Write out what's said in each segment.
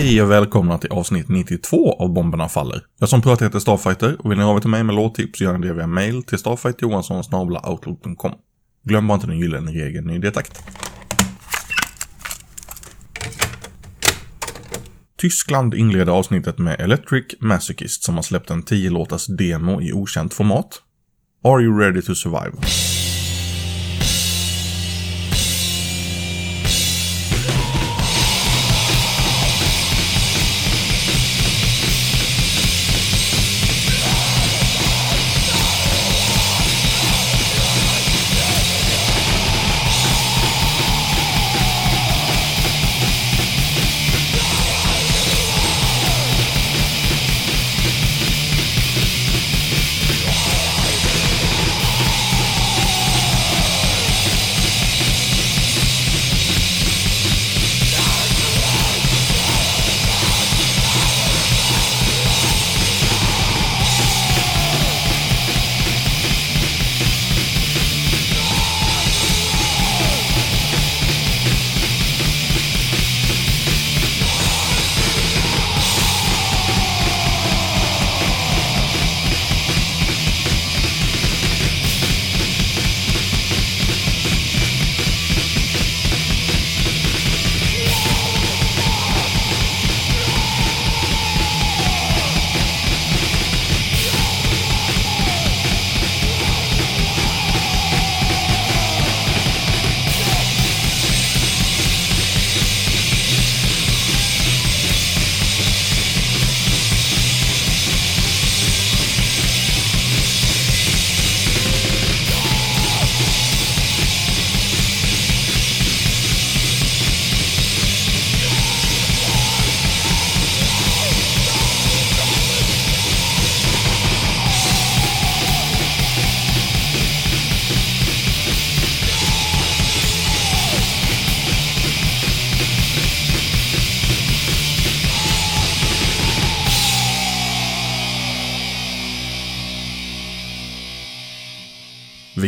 Hej och välkomna till avsnitt 92 av Bomberna Faller. Jag som pratar heter Starfighter och vill ni av till mig med låttips gör ni det via mail till starfighterjohansson.outlook.com. Glöm bara inte den gyllene regeln i det takt. Tyskland inleder avsnittet med Electric Masochist som har släppt en 10 låtars demo i okänt format. Are you ready to survive?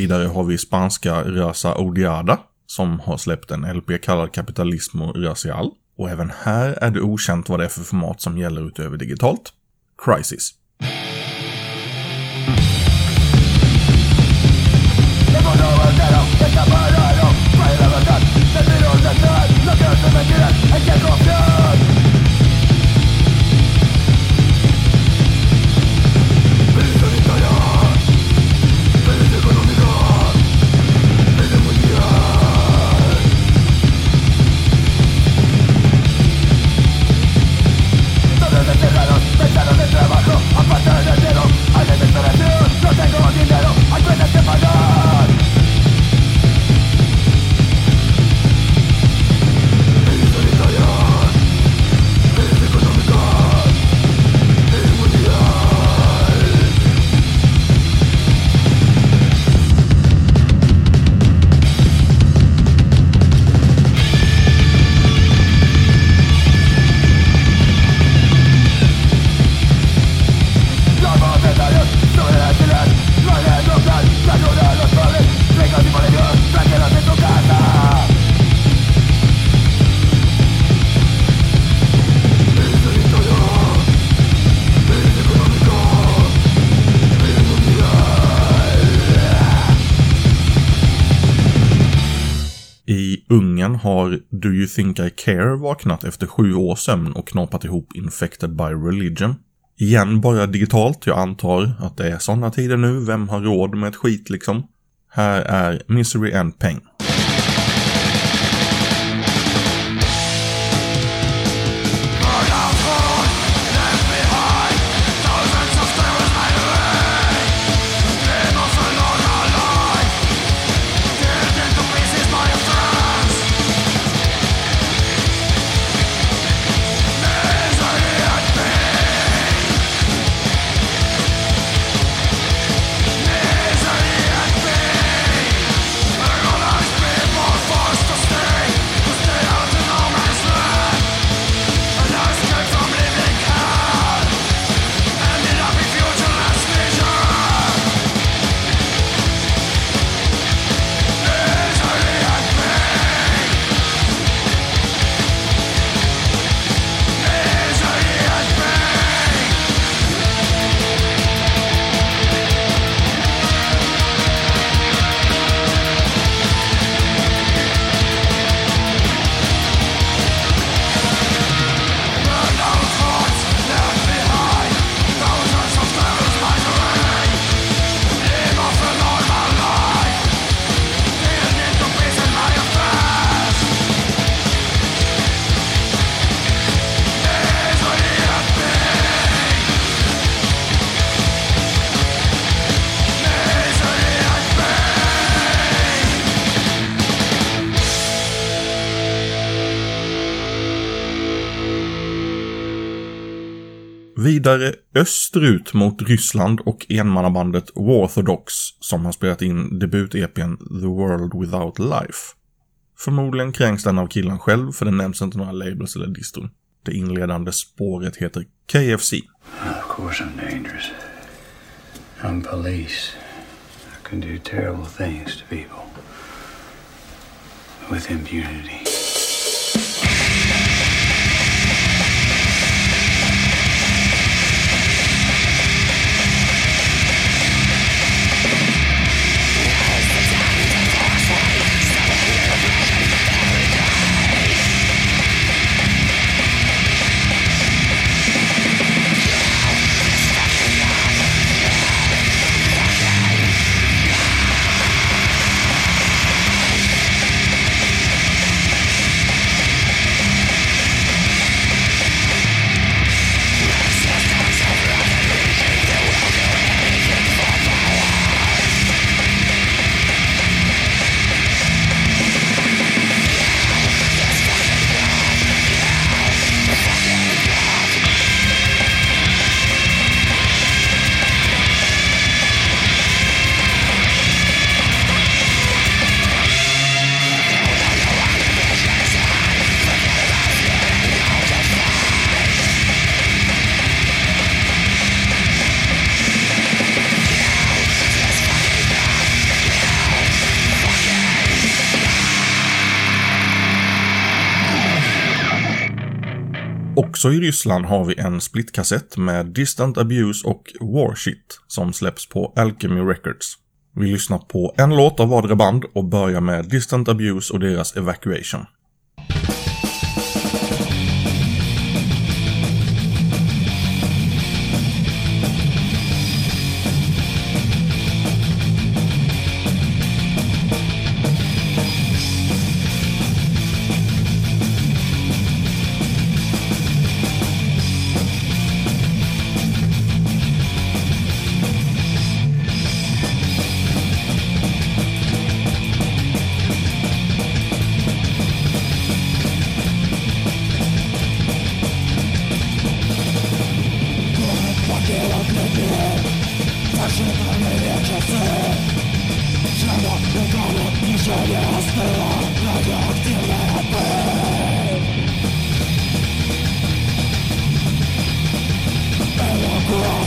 Vidare har vi spanska Raza Odiada som har släppt en LP kallad Capitalismo Racial. Och även här är det okänt vad det är för format som gäller utöver digitalt. Crisis. Mm. Ungen har Do You Think I Care vaknat efter sju års sömn och knapat ihop Infected by Religion. Igen bara digitalt, jag antar att det är sådana tider nu, vem har råd med ett skit liksom? Här är Misery and Misery and pain, Vidare österut mot Ryssland och enmannabandet Warthodox som har spelat in debut-EPn The World Without Life. Förmodligen kränks den av killen själv för det nämns inte några labels eller distron. Det inledande spåret heter KFC. Of course I'm dangerous. I'm police. I can do terrible things to people. With impunity. Också i Ryssland har vi en splitkassett med Distant Abuse och Warshit som släpps på Alchemy Records. Vi lyssnar på en låt av vardera band och börjar med Distant Abuse och deras Evacuation.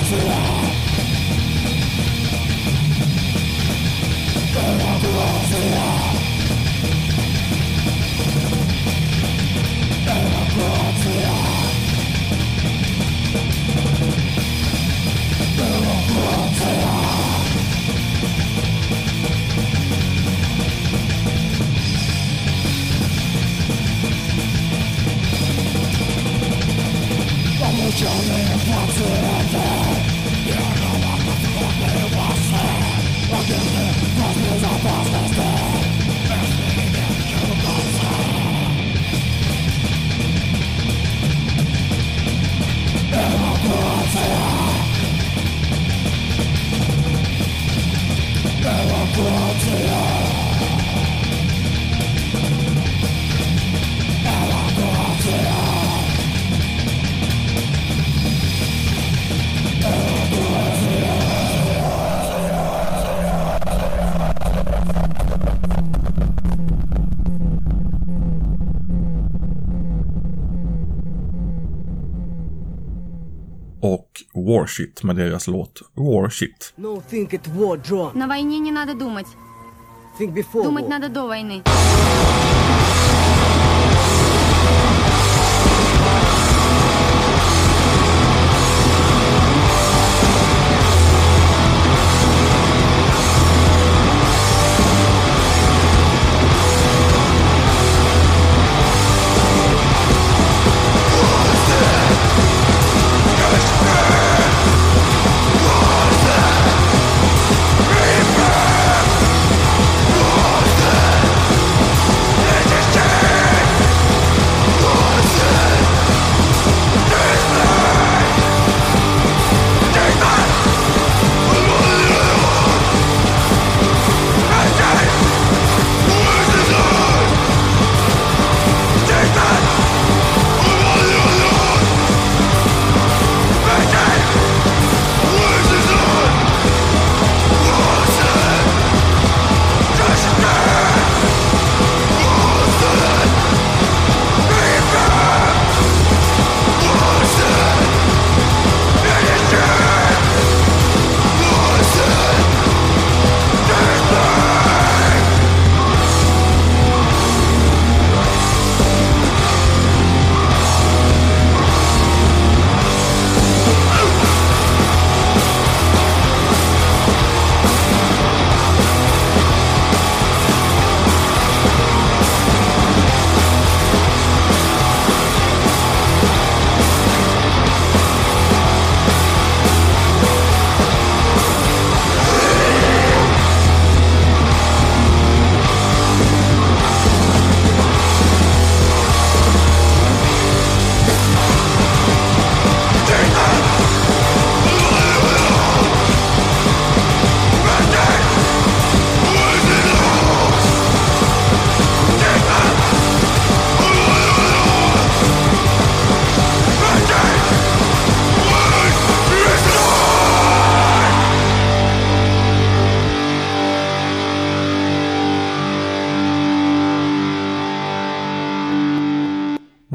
是 Warshit med deras låt Warshit. No, think it war drone. На войне не надо думать. Think before Думать war. надо до войны.